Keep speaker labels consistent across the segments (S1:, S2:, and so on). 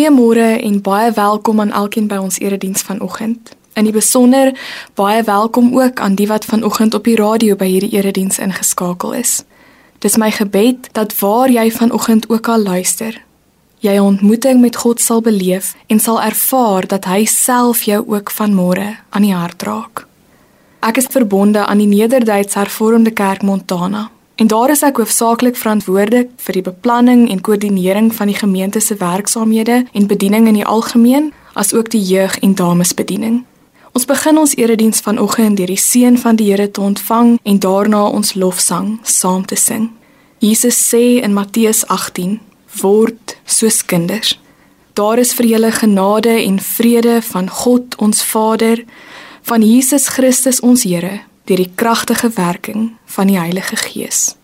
S1: Goeiemôre en baie welkom aan elkeen by ons erediens vanoggend. In die besonder baie welkom ook aan die wat vanoggend op die radio by hierdie erediens ingeskakel is. Dis my gebed dat waar jy vanoggend ook al luister, jy 'n ontmoeting met God sal beleef en sal ervaar dat hy self jou ook vanmôre aan die hart raak. Ek is verbonde aan die Nederduits Hervormde Kerk Montana en daar is ek hoofsaaklik verantwoordelik vir die beplanning en koördinering van die gemeente se werksaamhede en bediening in die algemeen, asook die jeug en damesbediening. Ons begin ons erediens vanoggend deur die seën van die Here te ontvang en daarna ons lofsang saam te sing. Jesus sê in Matteus 18: "Word soos kinders." Daar is vir julle genade en vrede van God ons Vader, van Jesus Christus ons Here, deur die kragtige werking van die Heilige Gees.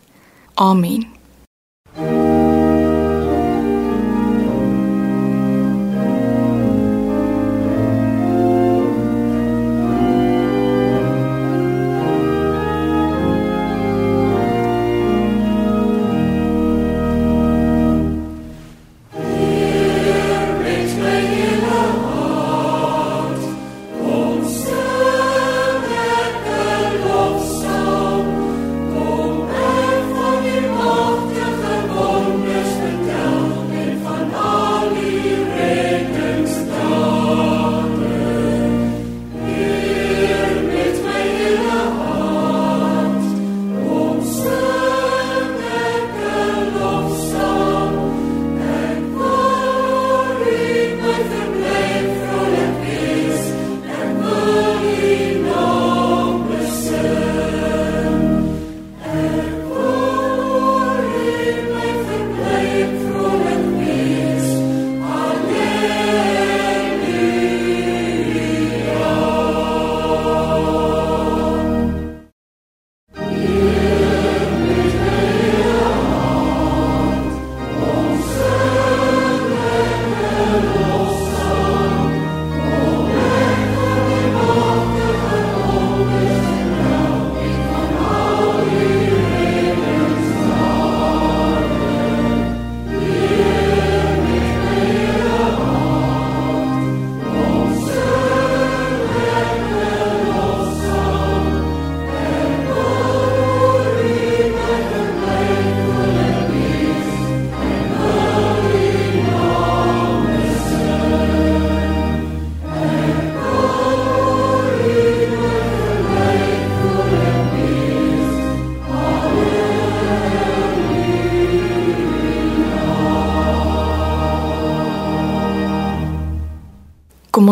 S1: Amen. Kom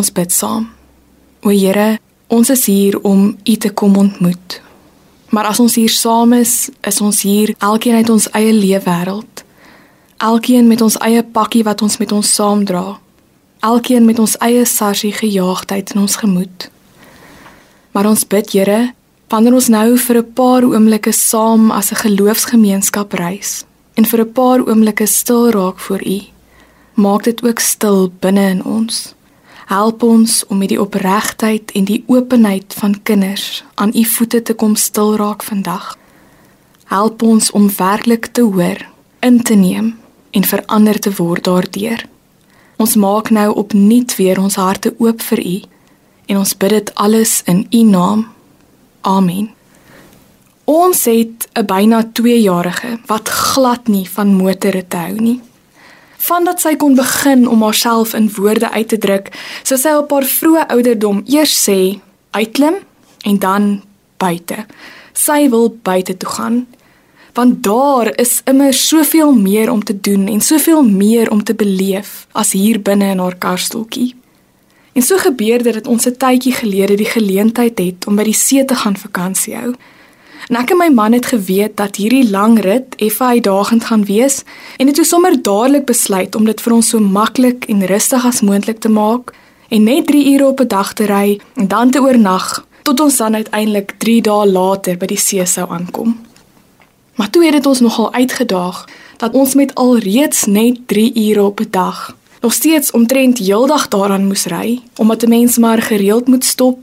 S1: ons bid saam. O Here, ons is hier om U te kom ontmoet. Maar as ons hier saam is, is ons hier elkeen uit ons eie leefwêreld. Elkeen met ons eie pakkie wat ons met ons saamdra. Elkeen met ons eie sarsie gejaagdheid in ons gemoed. Maar ons bid Here, wanneer ons nou vir 'n paar oomblikke saam as 'n geloofsgemeenskap reis en vir 'n paar oomblikke stil raak voor U, maak dit ook stil binne in ons. Help ons om met die opregtheid en die openheid van kinders aan u voete te kom stil raak vandag. Help ons om werklik te hoor, in te neem en verander te word daardeur. Ons maak nou opnuut weer ons harte oop vir u en ons bid dit alles in u naam. Amen. Ons het 'n byna 2-jarige wat glad nie van motore te hou nie. Vandat sy kon begin om haarself in woorde uit te druk, sou sy op haar vroeë ouderdom eers sê uitklim en dan buite. Sy wil buite toe gaan want daar is immer soveel meer om te doen en soveel meer om te beleef as hier binne in haar karstoeltjie. En so gebeur dit dat ons 'n tydjie gelede die geleentheid het om by die see te gaan vakansie hou. En ek en my man het geweet dat hierdie lang rit effe uitdagend gaan wees en het toe sommer dadelik besluit om dit vir ons so maklik en rustig as moontlik te maak en net 3 ure op 'n dag te ry en dan te oornag tot ons dan uiteindelik 3 dae later by die see sou aankom. Maar toe het dit ons nogal uitgedaag dat ons met alreeds net 3 ure op 'n dag nog steeds omtrent heeldag daaraan moes ry omdat 'n mens maar gereeld moet stop,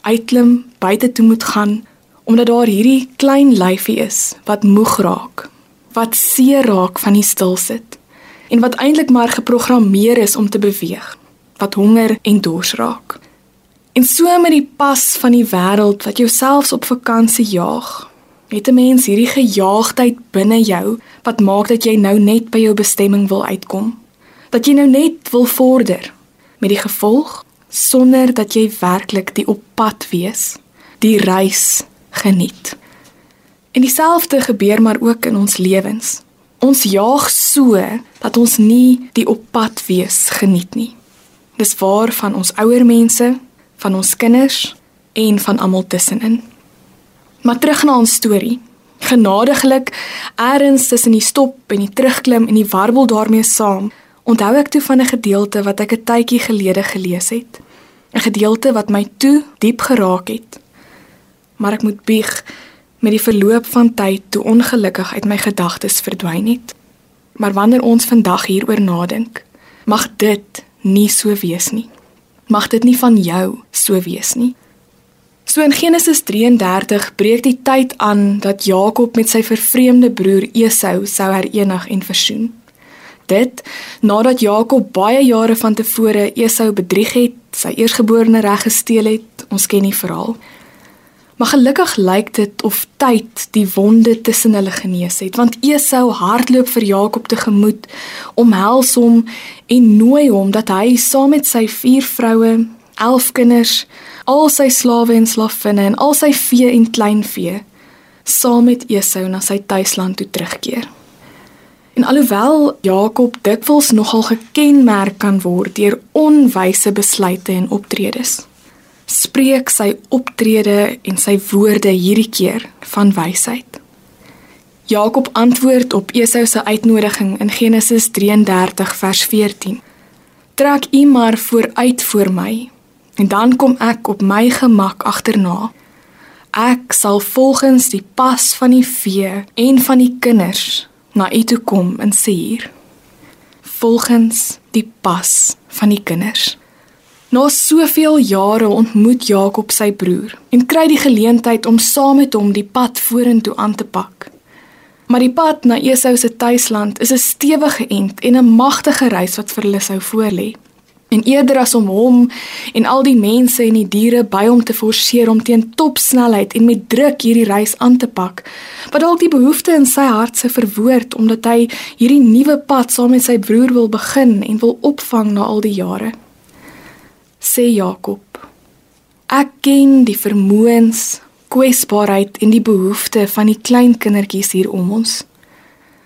S1: uitklim, buite toe moet gaan omdat daar hierdie klein lyfie is wat moeg raak, wat seer raak van die stil sit en wat eintlik maar geprogrammeer is om te beweeg, wat honger en dors raak. En so met die pas van die wêreld wat jou selfs op vakansie jaag. Het 'n mens hierdie gejaagdheid binne jou wat maak dat jy nou net by jou bestemming wil uitkom? Dat jy nou net wil vorder met die gevolg sonder dat jy werklik die op pad wees, die reis geniet. En dieselfde gebeur maar ook in ons lewens. Ons jaag so dat ons nie die op pad wees geniet nie. Dis waar van ons ouer mense, van ons kinders en van almal tussenin. Maar terug na ons storie. Genadiglik eers tussen die stop en die terugklim en die warbel daarmee saam, onthou ek toe van 'n gedeelte wat ek 'n tydjie gelede gelees het. 'n Gedeelte wat my toe diep geraak het. Maar ek moet bieg met die verloop van tyd toe ongelukkig uit my gedagtes verdwyn het. Maar wanneer ons vandag hieroor nadink, mag dit nie so wees nie. Mag dit nie van jou so wees nie. So in Genesis 33 breek die tyd aan dat Jakob met sy vervreemde broer Esau sou herenig en versoen. Dit nadat Jakob baie jare van tevore Esau bedrieg het, sy eersgeborene reg gesteel het, ons ken die verhaal. Maar gelukkig lyk dit of tyd die wonde tussen hulle genees het, want Esau hardloop vir Jakob tegemoet, omhels hom en nooi hom dat hy saam met sy vier vroue, 11 kinders, al sy slawe en slavinne en al sy vee en kleinvee saam met Esau na sy tuisland toe terugkeer. En alhoewel Jakob dikwels nogal gekenmerk kan word deur onwyse besluite en optredes, spreek sy optrede en sy woorde hierdie keer van wysheid. Jakob antwoord op Esau se uitnodiging in Genesis 33 vers 14. Trek u maar vooruit voor my en dan kom ek op my gemak agterna. Ek sal volgens die pas van die vee en van die kinders na u toe kom in Seir. Volgens die pas van die kinders. Na soveel jare ontmoet Jakob sy broer en kry die geleentheid om saam met hom die pad vorentoe aan te pak. Maar die pad na Esau se tuisland is 'n stewige ent en 'n magtige reis wat vir hulle sou voorlê. En eerder as om hom en al die mense en die diere by hom te forceer om teen topsnelheid en met druk hierdie reis aan te pak, wat dalk die behoefte in sy hart se verwoord omdat hy hierdie nuwe pad saam met sy broer wil begin en wil opvang na al die jare sê Jakob. Ek ken die vermoëns, kwesbaarheid en die behoeftes van die klein kindertjies hier om ons.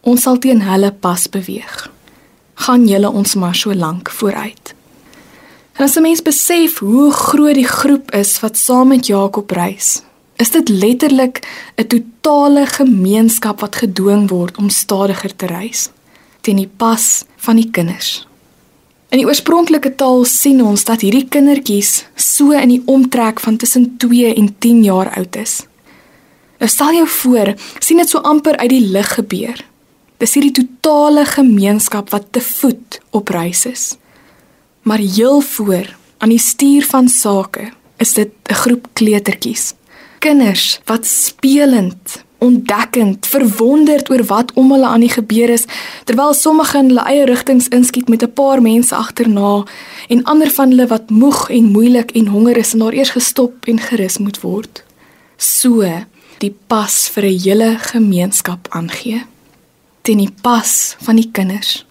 S1: Ons sal teen hulle pas beweeg. Gaan julle ons maar so lank vooruit. En as 'n mens besef hoe groot die groep is wat saam met Jakob reis, is dit letterlik 'n totale gemeenskap wat gedwing word om stadiger te reis teen die pas van die kinders. In die oorspronklike taal sien ons dat hierdie kindertjies so in die omtrek van tussen 2 en 10 jaar oud is. Nou stel jou voor, sien dit so amper uit die lug gebeur. Dis hierdie totale gemeenskap wat te voet op reis is. Maar heel voor aan die stuur van sake is dit 'n groep kleutertjies. Kinders wat spelend ontdekkend, verwonderd oor wat om hulle aan die gebeur is, terwyl sommige in hulle eie rigtings inskiet met 'n paar mense agterna en ander van hulle wat moeg en moeilik en honger is en daar eers gestop en gerus moet word. So die pas vir 'n hele gemeenskap aangee. Teen die pas van die kinders.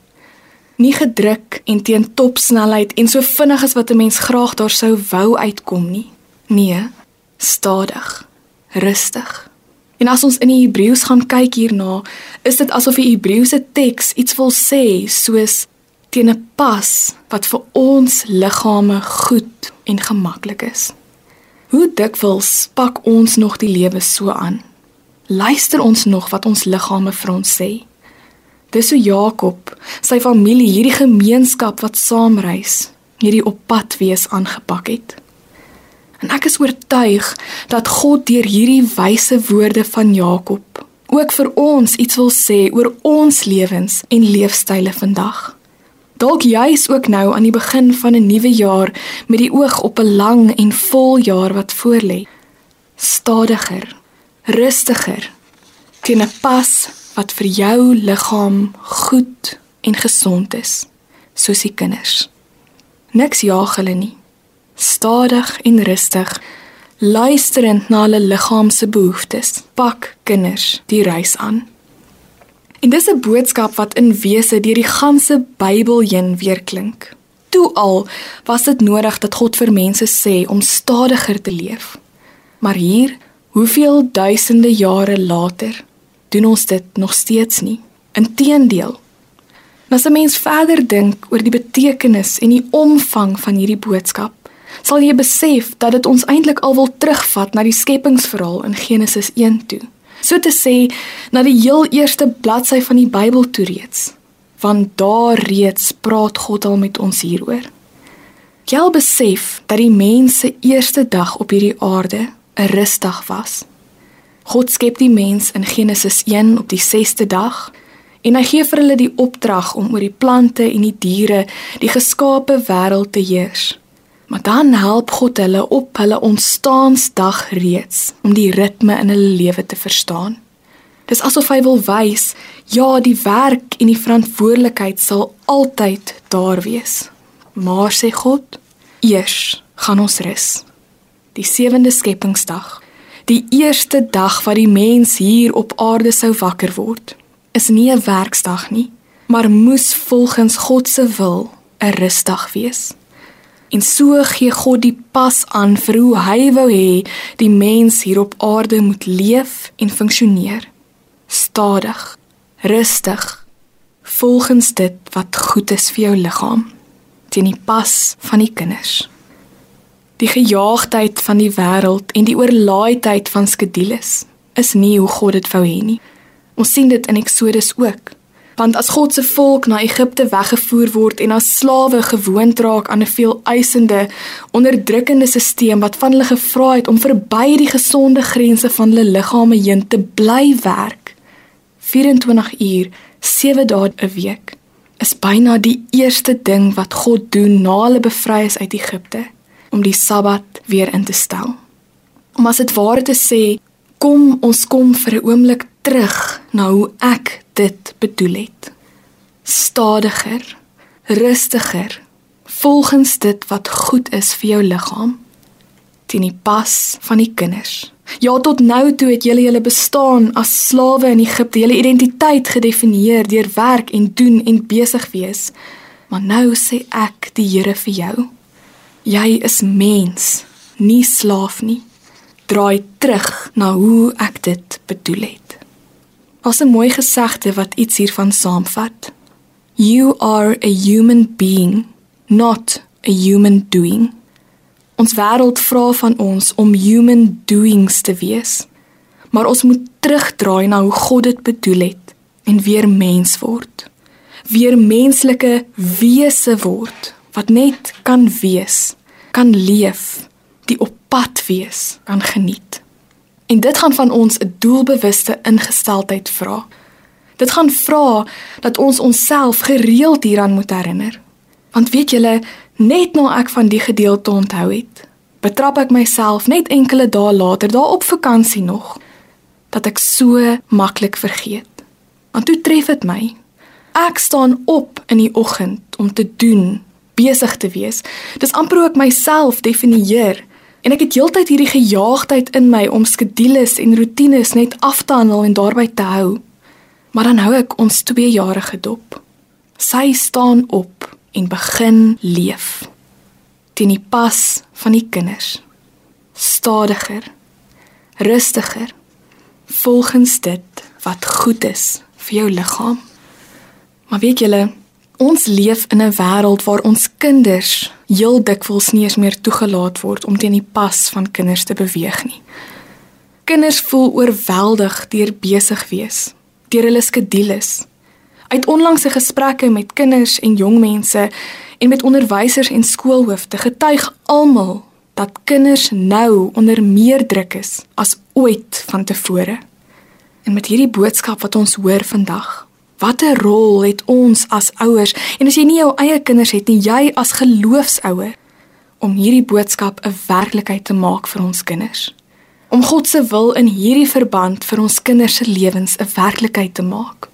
S1: Nie gedruk en teen topsnelheid en so vinnig as wat 'n mens graag daar sou wou uitkom nie. Nee, stadig, rustig. En as ons in die Hebreëus gaan kyk hierna, is dit asof die Hebreëse teks iets wil sê soos teen 'n pas wat vir ons liggame goed en gemaklik is. Hoe dikwels pak ons nog die lewe so aan? Luister ons nog wat ons liggame vir ons sê? Dis so Jakob, sy familie, hierdie gemeenskap wat saamreis, hierdie op pad wees aangepak het. En ek is oortuig dat God deur hierdie wyse woorde van Jakob ook vir ons iets wil sê oor ons lewens en leefstyle vandag. Dalk juis ook nou aan die begin van 'n nuwe jaar met die oog op 'n lang en vol jaar wat voorlê. Stadiger, rustiger teen 'n pas wat vir jou liggaam goed en gesond is, soos die kinders. Niks jaag hulle nie. Stadig en rustig, luisterend na hulle liggaam se behoeftes, pak kinders die reis aan. En dis 'n boodskap wat in wese deur die ganse Bybel heen weer klink. Toe al was dit nodig dat God vir mense sê om stadiger te leef. Maar hier, hoeveel duisende jare later, doen ons dit nog steeds nie. Inteendeel. As 'n mens verder dink oor die betekenis en die omvang van hierdie boodskap, sal jy besef dat dit ons eintlik al wil terugvat na die skepingsverhaal in Genesis 1 toe. So te sê, na die heel eerste bladsy van die Bybel toe reeds. Want daar reeds praat God al met ons hieroor. Jy al besef dat die mens se eerste dag op hierdie aarde 'n rusdag was. God skep die mens in Genesis 1 op die 6ste dag en hy gee vir hulle die opdrag om oor die plante en die diere, die geskape wêreld te heers. Maar dan help God hulle op hulle ontstaansdag reeds om die ritme in hulle lewe te verstaan. Dis asof hy wil wys, ja, die werk en die verantwoordelikheid sal altyd daar wees. Maar sê God, eers gaan ons rus die sewende skepingsdag, die eerste dag wat die mens hier op aarde sou wakker word, is nie 'n werksdag nie, maar moes volgens God se wil 'n rusdag wees. En so gee God die pas aan vir hoe hy wou hê die mens hier op aarde moet leef en funksioneer. Stadig, rustig, volgens dit wat goed is vir jou liggaam, teen die pas van die kinders. Die gejaagdheid van die wêreld en die oorlaaidheid van skedules is nie hoe God dit wou hê nie. Ons sien dit in Eksodus ook. Want as God se volk na Egipte weggevoer word en as slawe gewoond raak aan 'n veel eisende, onderdrukkende stelsel wat van hulle gevra het om verby die gesonde grense van hulle liggame heen te bly werk, 24 uur, 7 dae 'n week, is byna die eerste ding wat God doen na hulle bevry is uit Egipte om die Sabbat weer in te stel. Om as dit ware te sê, kom ons kom vir 'n oomblik terug na hoe ek dit bedoel het. Stadiger, rustiger, volgens dit wat goed is vir jou liggaam, teen die pas van die kinders. Ja, tot nou toe het julle julle bestaan as slawe in Egipte, julle identiteit gedefinieer deur werk en doen en besig wees. Maar nou sê ek die Here vir jou, Jy is mens, nie slaaf nie. Draai terug na hoe ek dit bedoel het. Was 'n mooi gesegde wat iets hiervan saamvat. You are a human being, not a human doing. Ons wêreld vra van ons om human doings te wees. Maar ons moet terugdraai na hoe God dit bedoel het en weer mens word. Weer menslike wese word wat net kan wees, kan leef, die op pad wees, kan geniet. En dit gaan van ons 'n doelbewuste ingesteldheid vra. Dit gaan vra dat ons onsself gereeld hieraan moet herinner. Want weet julle, net nou ek van die gedeelte onthou het, betrap ek myself net enkele dae later daar op vakansie nog dat ek so maklik vergeet. Want toe tref dit my. Ek staan op in die oggend om te doen besig te wees. Dis amper hoe ek myself definieer. En ek het heeltyd hierdie gejaagdheid in my om skedules en rotines net af te handel en daarby te hou. Maar dan hou ek ons 2-jarige dop. Sy staan op en begin leef. Teen die pas van die kinders. Stadiger, rustiger, volgens dit wat goed is vir jou liggaam. Maar weet julle, Ons leef in 'n wêreld waar ons kinders heel dikwels nie eens meer toegelaat word om teen die pas van kinders te beweeg nie. Kinders voel oorweldig deur besig wees, deur hulle skedules. Uit onlangse gesprekke met kinders en jong mense en met onderwysers en skoolhoofde getuig almal dat kinders nou onder meer druk is as ooit vantevore. En met hierdie boodskap wat ons hoor vandag, Watter rol het ons as ouers en as jy nie jou eie kinders het nie, jy as geloofsouer om hierdie boodskap 'n werklikheid te maak vir ons kinders? Om God se wil in hierdie verband vir ons kinders se lewens 'n werklikheid te maak.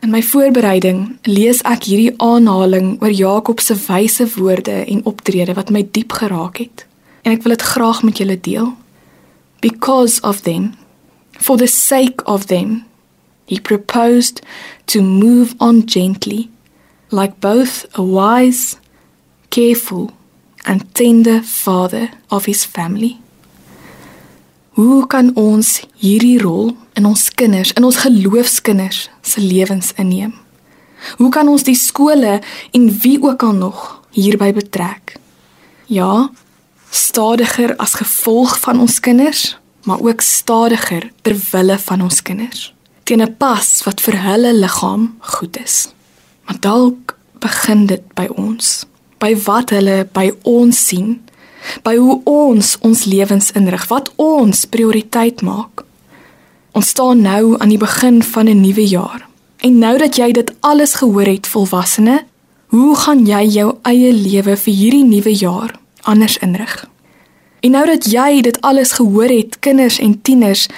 S1: In my voorbereiding lees ek hierdie aanhaling oor Jakob se wyse woorde en optrede wat my diep geraak het. En ek wil dit graag met julle deel. Because of them, for the sake of them, he proposed to move on gently, like both a wise, careful, and tender father of his family. Hoe kan ons hierdie rol in ons kinders, in ons geloofskinders se lewens inneem? Hoe kan ons die skole en wie ook al nog hierby betrek? Ja, stadiger as gevolg van ons kinders, maar ook stadiger ter wille van ons kinders. Teen 'n pas wat vir hulle liggaam goed is. Maar dalk begin dit by ons, by wat hulle by ons sien by hoe ons ons lewens inrig, wat ons prioriteit maak. Ons staan nou aan die begin van 'n nuwe jaar. En nou dat jy dit alles gehoor het, volwassene, hoe gaan jy jou eie lewe vir hierdie nuwe jaar anders inrig? En nou dat jy dit alles gehoor het, kinders en tieners,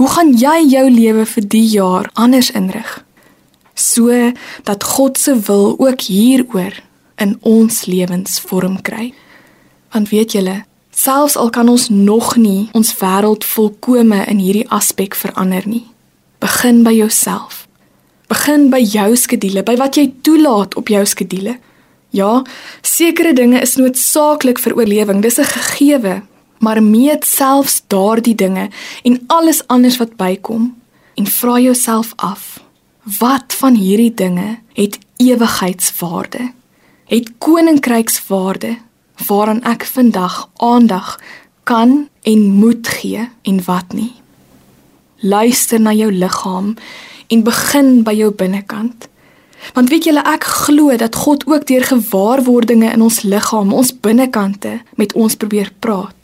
S1: hoe gaan jy jou lewe vir die jaar anders inrig? So dat God se wil ook hieroor in ons lewens vorm kry. Want weet julle, selfs al kan ons nog nie ons wêreld volkome in hierdie aspek verander nie. Begin by jouself. Begin by jou skedules, by wat jy toelaat op jou skedules. Ja, sekere dinge is noodsaaklik vir oorlewing, dis 'n gegewe, maar meet selfs daardie dinge en alles anders wat bykom en vra jouself af, wat van hierdie dinge het ewigheidswaarde? Het koninkrykswaarde waaraan ek vandag aandag kan en moet gee en wat nie. Luister na jou liggaam en begin by jou binnekant. Want weet julle ek glo dat God ook deur gewaarwordinge in ons liggaam, ons binnekante met ons probeer praat.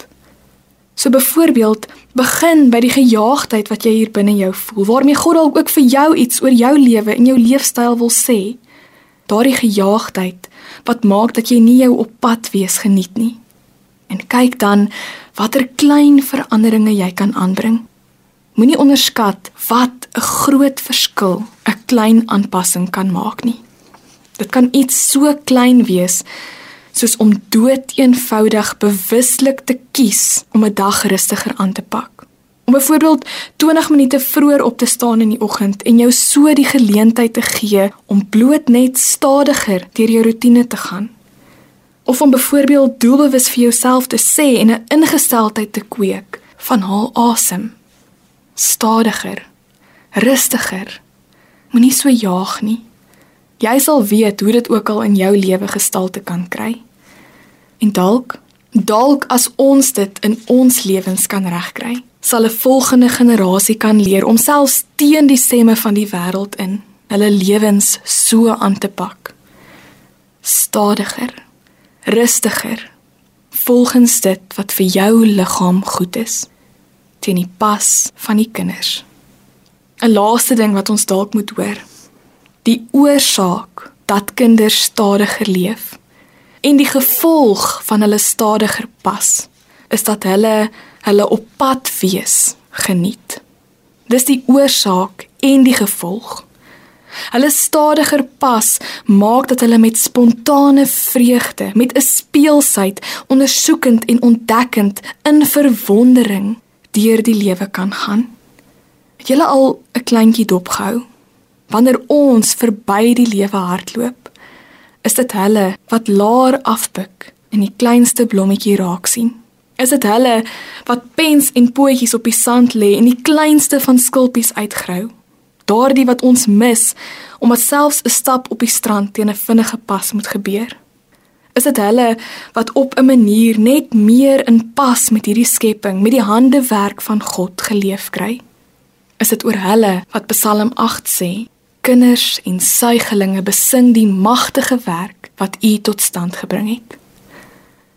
S1: So byvoorbeeld, begin by die gejaagdheid wat jy hier binne jou voel, waarmee God dalk ook vir jou iets oor jou lewe en jou leefstyl wil sê. Daardie gejaagdheid wat maak dat jy nie jou op pad wees geniet nie. En kyk dan watter klein veranderinge jy kan aanbring. Moenie onderskat wat 'n groot verskil 'n klein aanpassing kan maak nie. Dit kan iets so klein wees soos om dood eenvoudig bewuslik te kies om 'n dag rustiger aan te pak. Om byvoorbeeld 20 minute vroeër op te staan in die oggend en jou so die geleentheid te gee om bloot net stadiger deur jou rotine te gaan. Of om byvoorbeeld doelbewus vir jouself te sê en 'n ingesteldheid te kweek van haal asem. Stadiger. Rustiger. Moenie so jaag nie. Jy sal weet hoe dit ook al in jou lewe gestalte kan kry. En dalk, dalk as ons dit in ons lewens kan regkry, sal 'n volgende generasie kan leer om selfs teen die stemme van die wêreld in hulle lewens so aan te pak. Stadiger, rustiger, volgens dit wat vir jou liggaam goed is, teen die pas van die kinders. 'n Laaste ding wat ons dalk moet hoor. Die oorsaak dat kinders stadiger leef en die gevolg van hulle stadiger pas is dat hulle hulle op pad wees geniet. Dis die oorsaak en die gevolg. Hulle stadiger pas maak dat hulle met spontane vreugde, met 'n speelsheid, ondersoekend en ontdekkend in verwondering deur die lewe kan gaan. Het julle al 'n kleintjie dopgehou? Wanneer ons verby die lewe hardloop, is dit hulle wat laer afpik en die kleinste blommetjie raak sien. Is dit hulle wat pens en pootjies op die sand lê en die kleinste van skulpies uitgrou? Daardie wat ons mis omdat selfs 'n stap op die strand teen 'n vinnige pas moet gebeur. Is dit hulle wat op 'n manier net meer in pas met hierdie skepping, met die handewerk van God geleef kry? Is dit oor hulle wat Psalm 8 sê: Kinders en suigelinge besing die magtige werk wat U tot stand gebring het?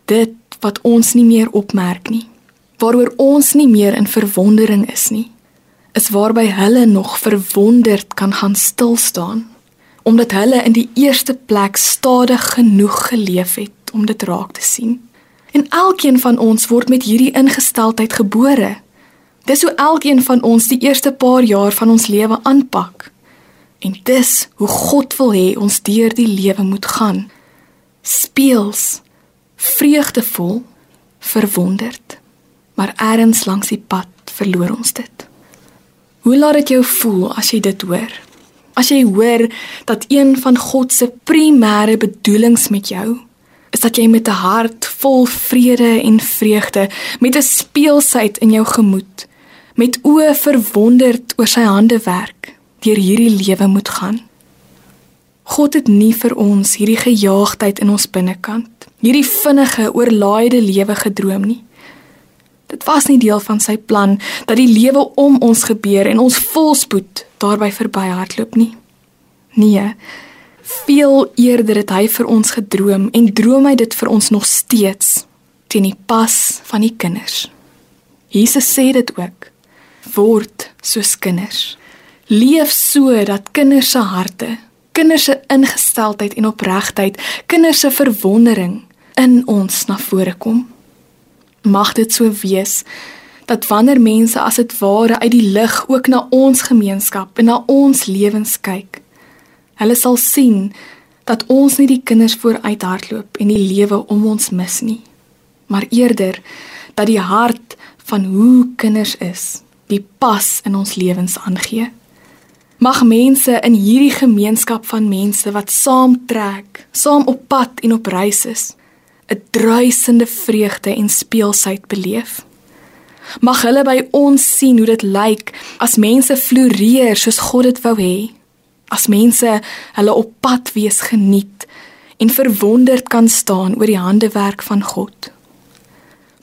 S1: Dit wat ons nie meer opmerk nie, waaroor ons nie meer in verwondering is nie, is waarby hulle nog verwonderd kan gaan stil staan, omdat hulle in die eerste plek stadig genoeg geleef het om dit raak te sien. En elkeen van ons word met hierdie ingesteldheid gebore. Dis hoe elkeen van ons die eerste paar jaar van ons lewe aanpak. En dis hoe God wil hê ons deur die lewe moet gaan. Speels, vreugdevol, verwonderd. Maar eers langs die pad verloor ons dit. Hoe laat dit jou voel as jy dit hoor? As jy hoor dat een van God se primêre bedoelings met jou is dat jy met 'n hart vol vrede en vreugde, met 'n speelsheid in jou gemoed, met oë verwonderd oor sy handewerk, deur hierdie lewe moet gaan. God het nie vir ons hierdie gejaagdheid in ons binnekant, hierdie vinnige, oorlaaide lewe gedroom nie. Dit was nie deel van sy plan dat die lewe om ons gebeur en ons volspoed daarby verbyhardloop nie. Nee, veel eerder het hy vir ons gedroom en droom hy dit vir ons nog steeds teen die pas van die kinders. Jesus sê dit ook: word soos kinders. Leef so dat kinders se harte, kinders se ingesteldheid en opregtheid, kinders se verwondering in ons na vore kom. Mag dit so wees dat wanneer mense as dit ware uit die lig ook na ons gemeenskap en na ons lewens kyk, Hulle sal sien dat ons nie die kinders vooruit hardloop en die lewe om ons mis nie, maar eerder dat die hart van hoe kinders is, die pas in ons lewens aangee. Mag mense in hierdie gemeenskap van mense wat saam trek, saam op pad en op reis is, 'n druisende vreugde en speelsheid beleef. Mag hulle by ons sien hoe dit lyk as mense floreer soos God dit wou hê as mense hulle op pad wees geniet en verwonderd kan staan oor die handewerk van God.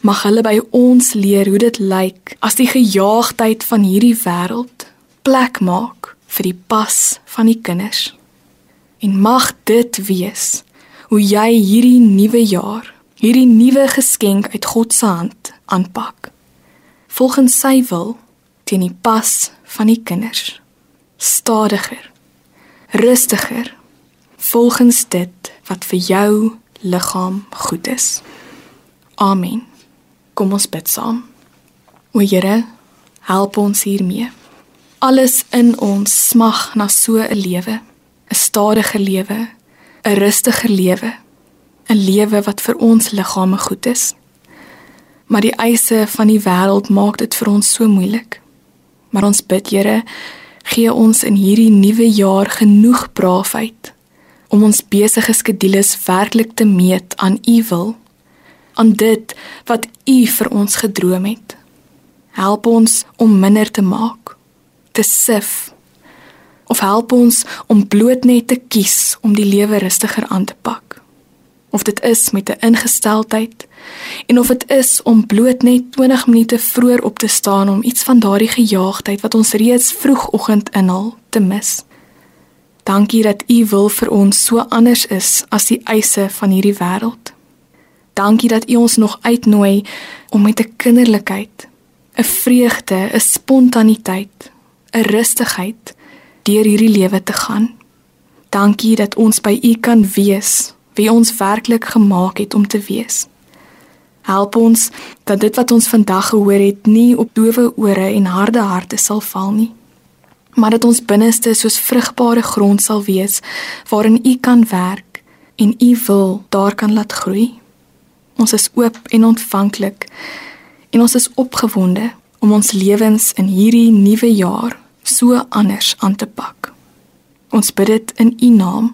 S1: Mag hulle by ons leer hoe dit lyk as die gejaagdheid van hierdie wêreld plek maak vir die pas van die kinders. En mag dit wees hoe jy hierdie nuwe jaar, hierdie nuwe geskenk uit God se hand aanpak. Volgens sy wil teen die pas van die kinders. Stadiger rustiger volgens dit wat vir jou liggaam goed is. Amen. Kom ons bid saam. O Here, help ons hiermee. Alles in ons smag na so 'n lewe, 'n stadige lewe, 'n rustige lewe, 'n lewe wat vir ons liggame goed is. Maar die eise van die wêreld maak dit vir ons so moeilik. Maar ons bid Here, gee ons in hierdie nuwe jaar genoeg braafheid om ons besige skedules werklik te meet aan u wil aan dit wat u vir ons gedroom het help ons om minder te maak te sif of help ons om bloot net te kies om die lewe rustiger aan te pak of dit is met 'n ingesteldheid en of dit is om bloot net 20 minute vroeër op te staan om iets van daardie gejaagdheid wat ons reeds vroegoggend inhaal te mis. Dankie dat U wil vir ons so anders is as die eise van hierdie wêreld. Dankie dat U ons nog uitnooi om met 'n kinderlikheid, 'n vreugde, 'n spontaniteit, 'n rustigheid deur hierdie lewe te gaan. Dankie dat ons by U kan wees wie ons werklik gemaak het om te wees. Help ons dat dit wat ons vandag gehoor het nie op doewe ore en harde harte sal val nie, maar dat ons binneste soos vrugbare grond sal wees waarin U kan werk en U wil daar kan laat groei. Ons is oop en ontvanklik en ons is opgewonde om ons lewens in hierdie nuwe jaar so anders aan te pak. Ons bid dit in U naam.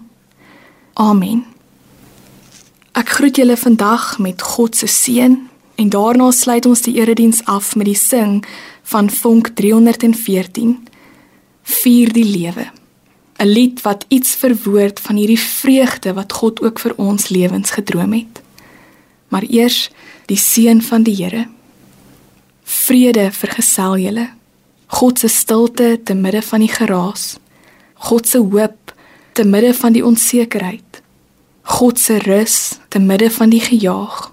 S1: Amen. Ek groet julle vandag met God se seën en daarna sluit ons die erediens af met die sing van Vonk 314 Vier die lewe. 'n Lied wat iets verwoord van hierdie vreugde wat God ook vir ons lewens gedroom het. Maar eers die seën van die Here. Vrede vergesel julle. God se stilte te midde van die geraas. God se hoop te midde van die onsekerheid. God se rus te midde van die gejaag.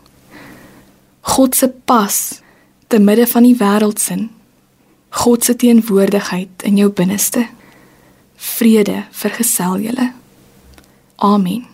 S1: God se pas te midde van die wêreldsin. God se teenwoordigheid in jou binneste. Vrede vergesel julle. Amen.